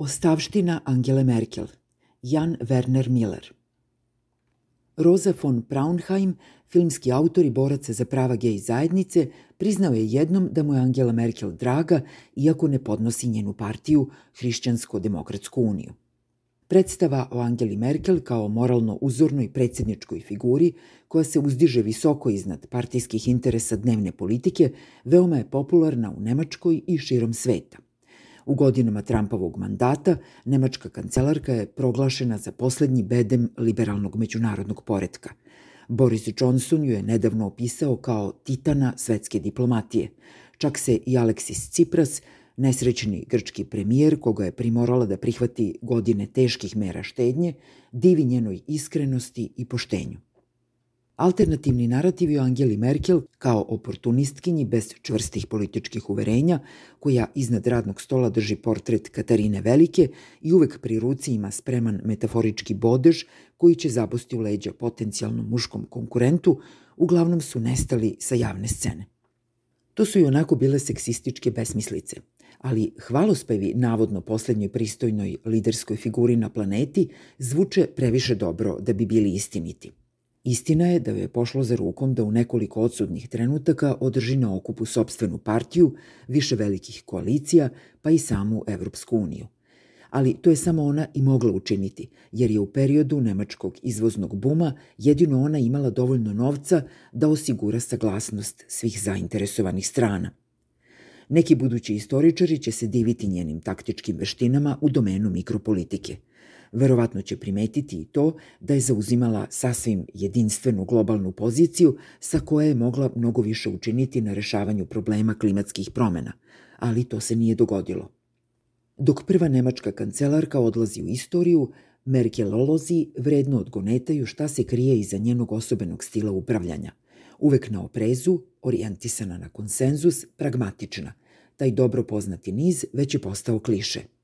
Ostavština Angele Merkel Jan Werner Miller Rosa von Braunheim, filmski autor i borac za prava gej zajednice, priznao je jednom da mu je Angela Merkel draga, iako ne podnosi njenu partiju, Hrišćansko-demokratsku uniju. Predstava o Angeli Merkel kao moralno uzornoj predsjedničkoj figuri koja se uzdiže visoko iznad partijskih interesa dnevne politike veoma je popularna u Nemačkoj i širom sveta. U godinama Trumpovog mandata nemačka kancelarka je proglašena za poslednji bedem liberalnog međunarodnog poretka. Boris Johnson ju je nedavno opisao kao titana svetske diplomatije. Čak se i Aleksis Tsipras, nesrećni grčki premijer koga je primorala da prihvati godine teških mera štednje, divi njenoj iskrenosti i poštenju. Alternativni narativi o Angeli Merkel kao oportunistkinji bez čvrstih političkih uverenja, koja iznad radnog stola drži portret Katarine Velike i uvek pri ruci ima spreman metaforički bodež koji će zabosti u leđa potencijalnom muškom konkurentu, uglavnom su nestali sa javne scene. To su i onako bile seksističke besmislice, ali hvalospevi navodno poslednjoj pristojnoj liderskoj figuri na planeti zvuče previše dobro da bi bili istiniti. Istina je da joj je pošlo za rukom da u nekoliko odsudnih trenutaka održi na okupu sobstvenu partiju, više velikih koalicija, pa i samu Evropsku uniju. Ali to je samo ona i mogla učiniti, jer je u periodu nemačkog izvoznog buma jedino ona imala dovoljno novca da osigura saglasnost svih zainteresovanih strana. Neki budući istoričari će se diviti njenim taktičkim veštinama u domenu mikropolitike – Verovatno će primetiti i to da je zauzimala sasvim jedinstvenu globalnu poziciju sa koje je mogla mnogo više učiniti na rešavanju problema klimatskih promena, ali to se nije dogodilo. Dok prva nemačka kancelarka odlazi u istoriju, Merkelolozi vredno odgonetaju šta se krije iza njenog osobenog stila upravljanja. Uvek na oprezu, orijentisana na konsenzus, pragmatična. Taj dobro poznati niz već je postao kliše –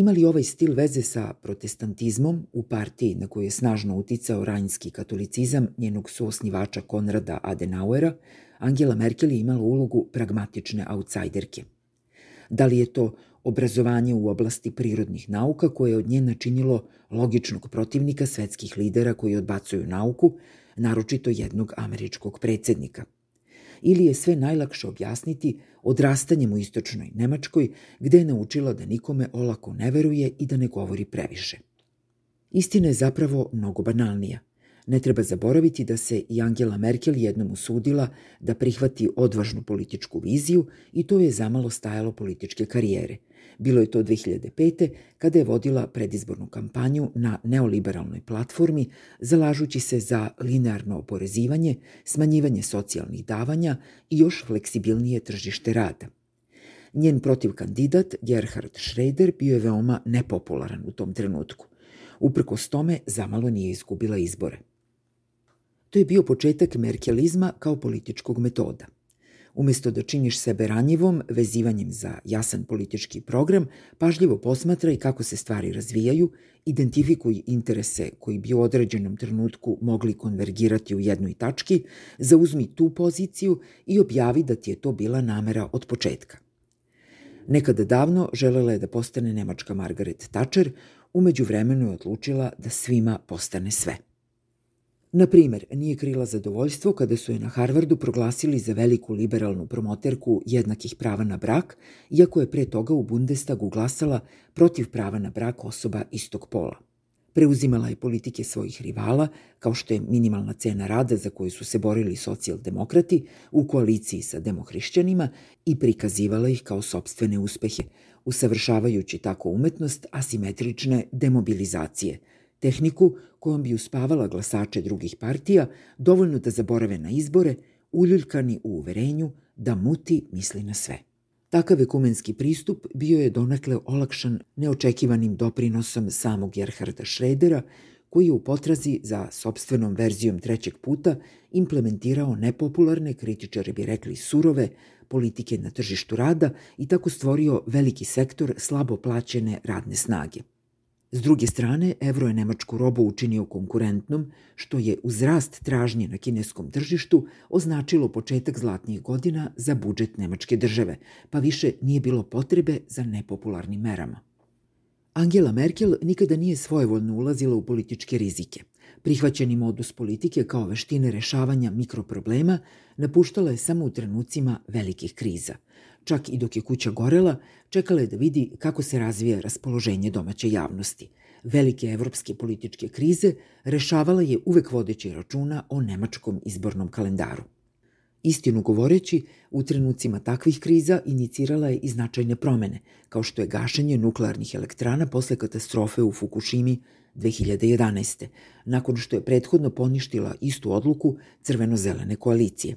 Ima li ovaj stil veze sa protestantizmom u partiji na koju je snažno uticao rajnski katolicizam njenog suosnivača Konrada Adenauera, Angela Merkel je imala ulogu pragmatične outsiderke. Da li je to obrazovanje u oblasti prirodnih nauka koje je od nje načinilo logičnog protivnika svetskih lidera koji odbacuju nauku, naročito jednog američkog predsednika – ili je sve najlakše objasniti odrastanjem u istočnoj Nemačkoj, gde je naučila da nikome olako ne veruje i da ne govori previše. Istina je zapravo mnogo banalnija. Ne treba zaboraviti da se i Angela Merkel jednom usudila da prihvati odvažnu političku viziju i to je zamalo stajalo političke karijere – Bilo je to 2005. kada je vodila predizbornu kampanju na neoliberalnoj platformi, zalažući se za linearno oporezivanje, smanjivanje socijalnih davanja i još fleksibilnije tržište rada. Njen protiv kandidat, Gerhard Schroeder, bio je veoma nepopularan u tom trenutku. Uprkos tome, zamalo nije izgubila izbore. To je bio početak merkelizma kao političkog metoda – Umesto da činiš sebe ranjivom, vezivanjem za jasan politički program, pažljivo posmatraj kako se stvari razvijaju, identifikuj interese koji bi u određenom trenutku mogli konvergirati u jednoj tački, zauzmi tu poziciju i objavi da ti je to bila namera od početka. Nekada davno želela je da postane nemačka Margaret Thatcher, umeđu vremenu je odlučila da svima postane sve – Na primer, nije krila zadovoljstvo kada su je na Harvardu proglasili za veliku liberalnu promoterku jednakih prava na brak, iako je pre toga u Bundestagu glasala protiv prava na brak osoba istog pola. Preuzimala je politike svojih rivala, kao što je minimalna cena rada za koju su se borili socijaldemokrati u koaliciji sa demohrišćanima i prikazivala ih kao sobstvene uspehe, usavršavajući tako umetnost asimetrične demobilizacije – tehniku kojom bi uspavala glasače drugih partija, dovoljno da zaborave na izbore, uljuljkani u uverenju da muti misli na sve. Takav ekumenski pristup bio je donekle olakšan neočekivanim doprinosom samog Gerharda Schredera, koji je u potrazi za sobstvenom verzijom trećeg puta implementirao nepopularne, kritičari bi rekli surove, politike na tržištu rada i tako stvorio veliki sektor slabo plaćene radne snage. S druge strane, evro je nemačku robu učinio konkurentnom, što je uz rast tražnje na kineskom tržištu označilo početak zlatnih godina za budžet nemačke države, pa više nije bilo potrebe za nepopularnim merama. Angela Merkel nikada nije svojevoljno ulazila u političke rizike. Prihvaćeni modus politike kao veštine rešavanja mikroproblema napuštala je samo u trenucima velikih kriza. Čak i dok je kuća gorela, čekala je da vidi kako se razvija raspoloženje domaće javnosti. Velike evropske političke krize rešavala je uvek vodeći računa o nemačkom izbornom kalendaru. Istinu govoreći, u trenucima takvih kriza inicirala je i značajne promene, kao što je gašenje nuklearnih elektrana posle katastrofe u Fukushimi 2011. nakon što je prethodno poništila istu odluku crveno-zelene koalicije.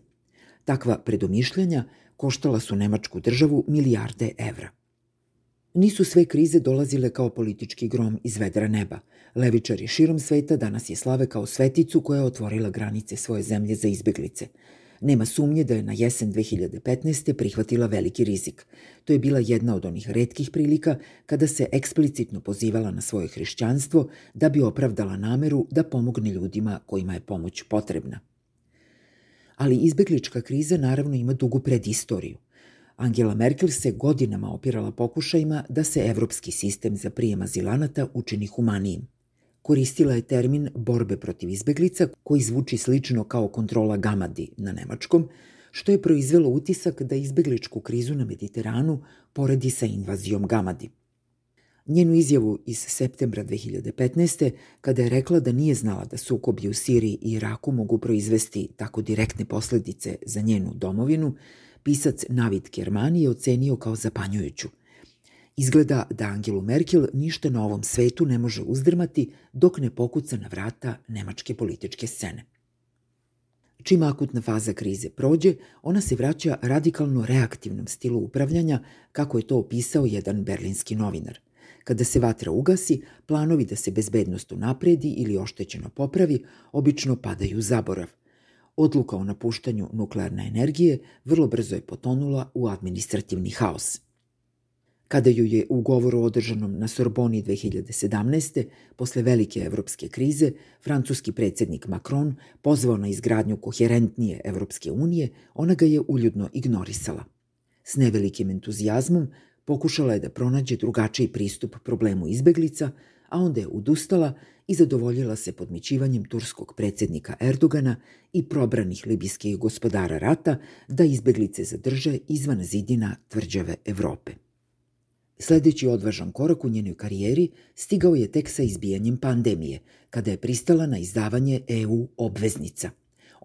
Takva predomišljanja koštala su Nemačku državu milijarde evra. Nisu sve krize dolazile kao politički grom iz vedra neba. Levičari širom sveta danas je slave kao sveticu koja je otvorila granice svoje zemlje za izbeglice – Nema sumnje da je na jesen 2015. prihvatila veliki rizik. To je bila jedna od onih redkih prilika kada se eksplicitno pozivala na svoje hrišćanstvo da bi opravdala nameru da pomogne ljudima kojima je pomoć potrebna. Ali izbeglička kriza naravno ima dugu predistoriju. Angela Merkel se godinama opirala pokušajima da se evropski sistem za prijem azilanata učini humanijim. Koristila je termin borbe protiv izbeglica koji zvuči slično kao kontrola gamadi na nemačkom, što je proizvelo utisak da izbegličku krizu na Mediteranu poredi sa invazijom gamadi. Njenu izjavu iz septembra 2015. kada je rekla da nije znala da sukobi u Siriji i Iraku mogu proizvesti tako direktne posledice za njenu domovinu, pisac Navid Kermani je ocenio kao zapanjujuću – Izgleda da Angelu Merkel ništa na ovom svetu ne može uzdrmati dok ne pokuca na vrata nemačke političke scene. Čim akutna faza krize prođe, ona se vraća radikalno reaktivnom stilu upravljanja, kako je to opisao jedan berlinski novinar. Kada se vatra ugasi, planovi da se bezbednost unapredi ili oštećeno popravi obično padaju u zaborav. Odluka o napuštanju nuklearne energije vrlo brzo je potonula u administrativni haos. Kada ju je u govoru održanom na Sorboni 2017. posle velike evropske krize, francuski predsednik Macron pozvao na izgradnju koherentnije Evropske unije, ona ga je uljudno ignorisala. S nevelikim entuzijazmom pokušala je da pronađe drugačiji pristup problemu izbeglica, a onda je udustala i zadovoljila se podmićivanjem turskog predsednika Erdogana i probranih libijskih gospodara rata da izbeglice zadrže izvan zidina tvrđave Evrope. Sledeći odvažan korak u njenoj karijeri stigao je tek sa izbijanjem pandemije, kada je pristala na izdavanje EU obveznica.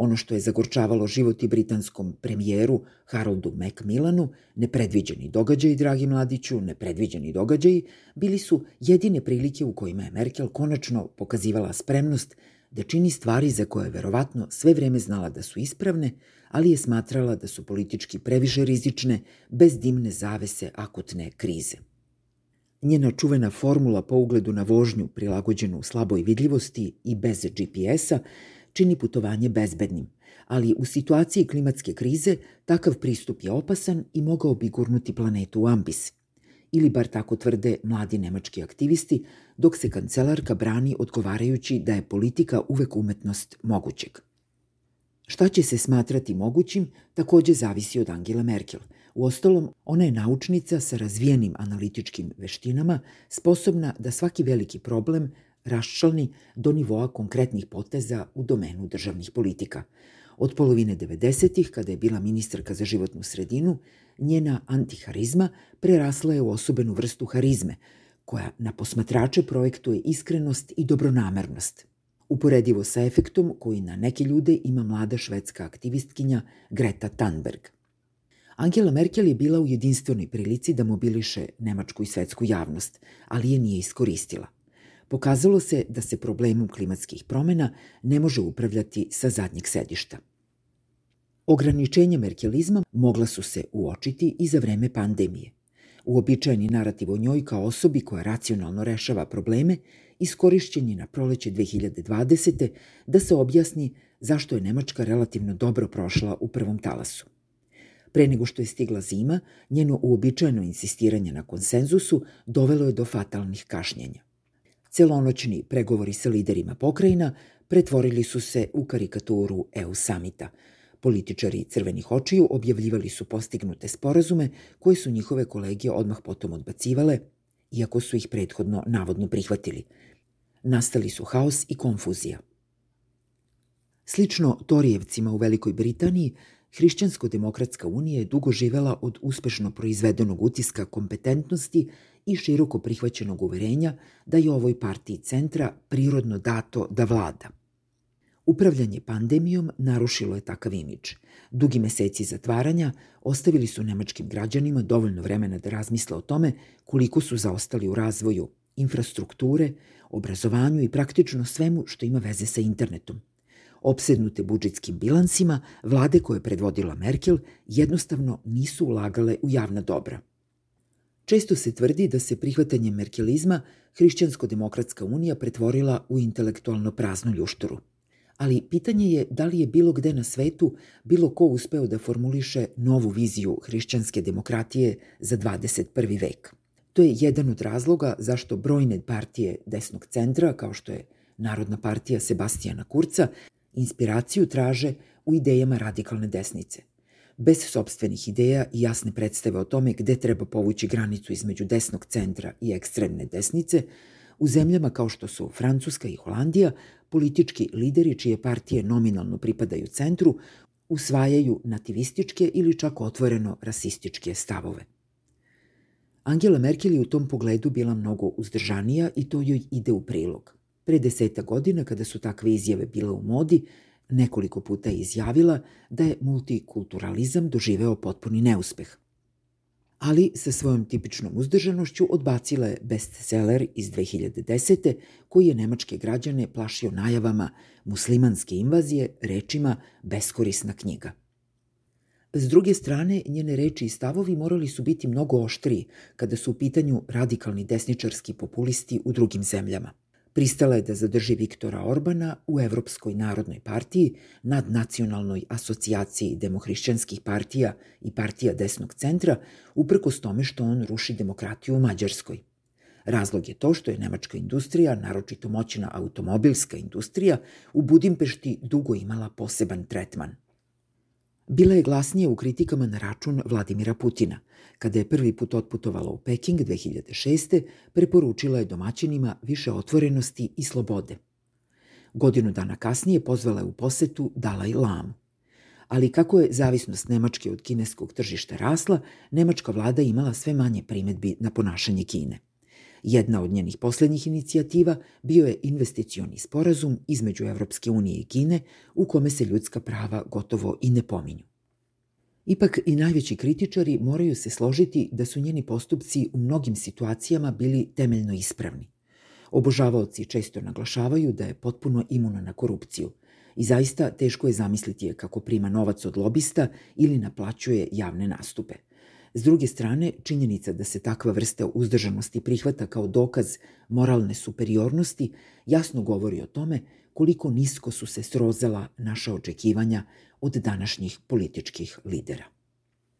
Ono što je zagorčavalo život i britanskom premijeru Haroldu Macmillanu, nepredviđeni događaji, dragi mladiću, nepredviđeni događaji, bili su jedine prilike u kojima je Merkel konačno pokazivala spremnost da čini stvari za koje je verovatno sve vreme znala da su ispravne, ali je smatrala da su politički previše rizične, bez dimne zavese akutne krize. Njena čuvena formula po ugledu na vožnju prilagođenu slaboj vidljivosti i bez GPS-a čini putovanje bezbednim, ali u situaciji klimatske krize takav pristup je opasan i mogao bi gurnuti planetu u ambis. Ili bar tako tvrde mladi nemački aktivisti, dok se kancelarka brani odgovarajući da je politika uvek umetnost mogućeg. Šta će se smatrati mogućim takođe zavisi od Angela Merkel – Uostalom, ona je naučnica sa razvijenim analitičkim veštinama, sposobna da svaki veliki problem raščalni do nivoa konkretnih poteza u domenu državnih politika. Od polovine 90-ih, kada je bila ministarka za životnu sredinu, njena antiharizma prerasla je u osobenu vrstu harizme, koja na posmatrače projektuje iskrenost i dobronamernost. Uporedivo sa efektom koji na neke ljude ima mlada švedska aktivistkinja Greta Thunberg – Angela Merkel je bila u jedinstvenoj prilici da mobiliše nemačku i svetsku javnost, ali je nije iskoristila. Pokazalo se da se problemom klimatskih promena ne može upravljati sa zadnjeg sedišta. Ograničenja merkelizma mogla su se uočiti i za vreme pandemije. Uobičajeni narativ o njoj kao osobi koja racionalno rešava probleme iskorišćen je na proleće 2020. da se objasni zašto je Nemačka relativno dobro prošla u prvom talasu. Pre nego što je stigla zima, njeno uobičajeno insistiranje na konsenzusu dovelo je do fatalnih kašnjenja. Celonoćni pregovori sa liderima pokrajina pretvorili su se u karikaturu EU samita. Političari crvenih očiju objavljivali su postignute sporazume koje su njihove kolegije odmah potom odbacivale iako su ih prethodno navodno prihvatili. Nastali su haos i konfuzija. Slično Torijevcima u Velikoj Britaniji, Hrišćansko-demokratska unija je dugo živela od uspešno proizvedenog utiska kompetentnosti i široko prihvaćenog uverenja da je ovoj partiji centra prirodno dato da vlada. Upravljanje pandemijom narušilo je takav imidž. Dugi meseci zatvaranja ostavili su nemačkim građanima dovoljno vremena da razmisle o tome koliko su zaostali u razvoju infrastrukture, obrazovanju i praktično svemu što ima veze sa internetom. Opsednute budžetskim bilansima, vlade koje je predvodila Merkel jednostavno nisu ulagale u javna dobra. Često se tvrdi da se prihvatanjem merkelizma Hrišćansko-demokratska unija pretvorila u intelektualno praznu ljušturu. Ali pitanje je da li je bilo gde na svetu bilo ko uspeo da formuliše novu viziju hrišćanske demokratije za 21. vek. To je jedan od razloga zašto brojne partije desnog centra, kao što je Narodna partija Sebastijana Kurca, inspiraciju traže u idejama radikalne desnice. Bez sobstvenih ideja i jasne predstave o tome gde treba povući granicu između desnog centra i ekstremne desnice, u zemljama kao što su Francuska i Holandija, politički lideri čije partije nominalno pripadaju centru usvajaju nativističke ili čak otvoreno rasističke stavove. Angela Merkel je u tom pogledu bila mnogo uzdržanija i to joj ide u prilog. Pre deseta godina, kada su takve izjave bile u modi, nekoliko puta izjavila da je multikulturalizam doživeo potpuni neuspeh. Ali sa svojom tipičnom uzdržanošću odbacila je bestseller iz 2010. koji je nemačke građane plašio najavama muslimanske invazije rečima beskorisna knjiga. S druge strane, njene reči i stavovi morali su biti mnogo oštriji kada su u pitanju radikalni desničarski populisti u drugim zemljama. Pristala je da zadrži Viktora Orbana u Evropskoj narodnoj partiji, nad nacionalnoj asocijaciji demohrišćanskih partija i partija desnog centra, uprkos tome što on ruši demokratiju u Mađarskoj. Razlog je to što je nemačka industrija, naročito moćna automobilska industrija, u Budimpešti dugo imala poseban tretman – Bila je glasnije u kritikama na račun Vladimira Putina. Kada je prvi put otputovala u Peking 2006. preporučila je domaćinima više otvorenosti i slobode. Godinu dana kasnije pozvala je u posetu Dalaj Lamu. Ali kako je zavisnost Nemačke od kineskog tržišta rasla, nemačka vlada imala sve manje primetbi na ponašanje Kine. Jedna od njenih poslednjih inicijativa bio je investicioni sporazum između Evropske unije i Kine u kome se ljudska prava gotovo i ne pominju. Ipak i najveći kritičari moraju se složiti da su njeni postupci u mnogim situacijama bili temeljno ispravni. Obožavaoci često naglašavaju da je potpuno imuna na korupciju i zaista teško je zamisliti je kako prima novac od lobista ili naplaćuje javne nastupe – S druge strane, činjenica da se takva vrsta uzdržanosti prihvata kao dokaz moralne superiornosti jasno govori o tome koliko nisko su se srozala naša očekivanja od današnjih političkih lidera.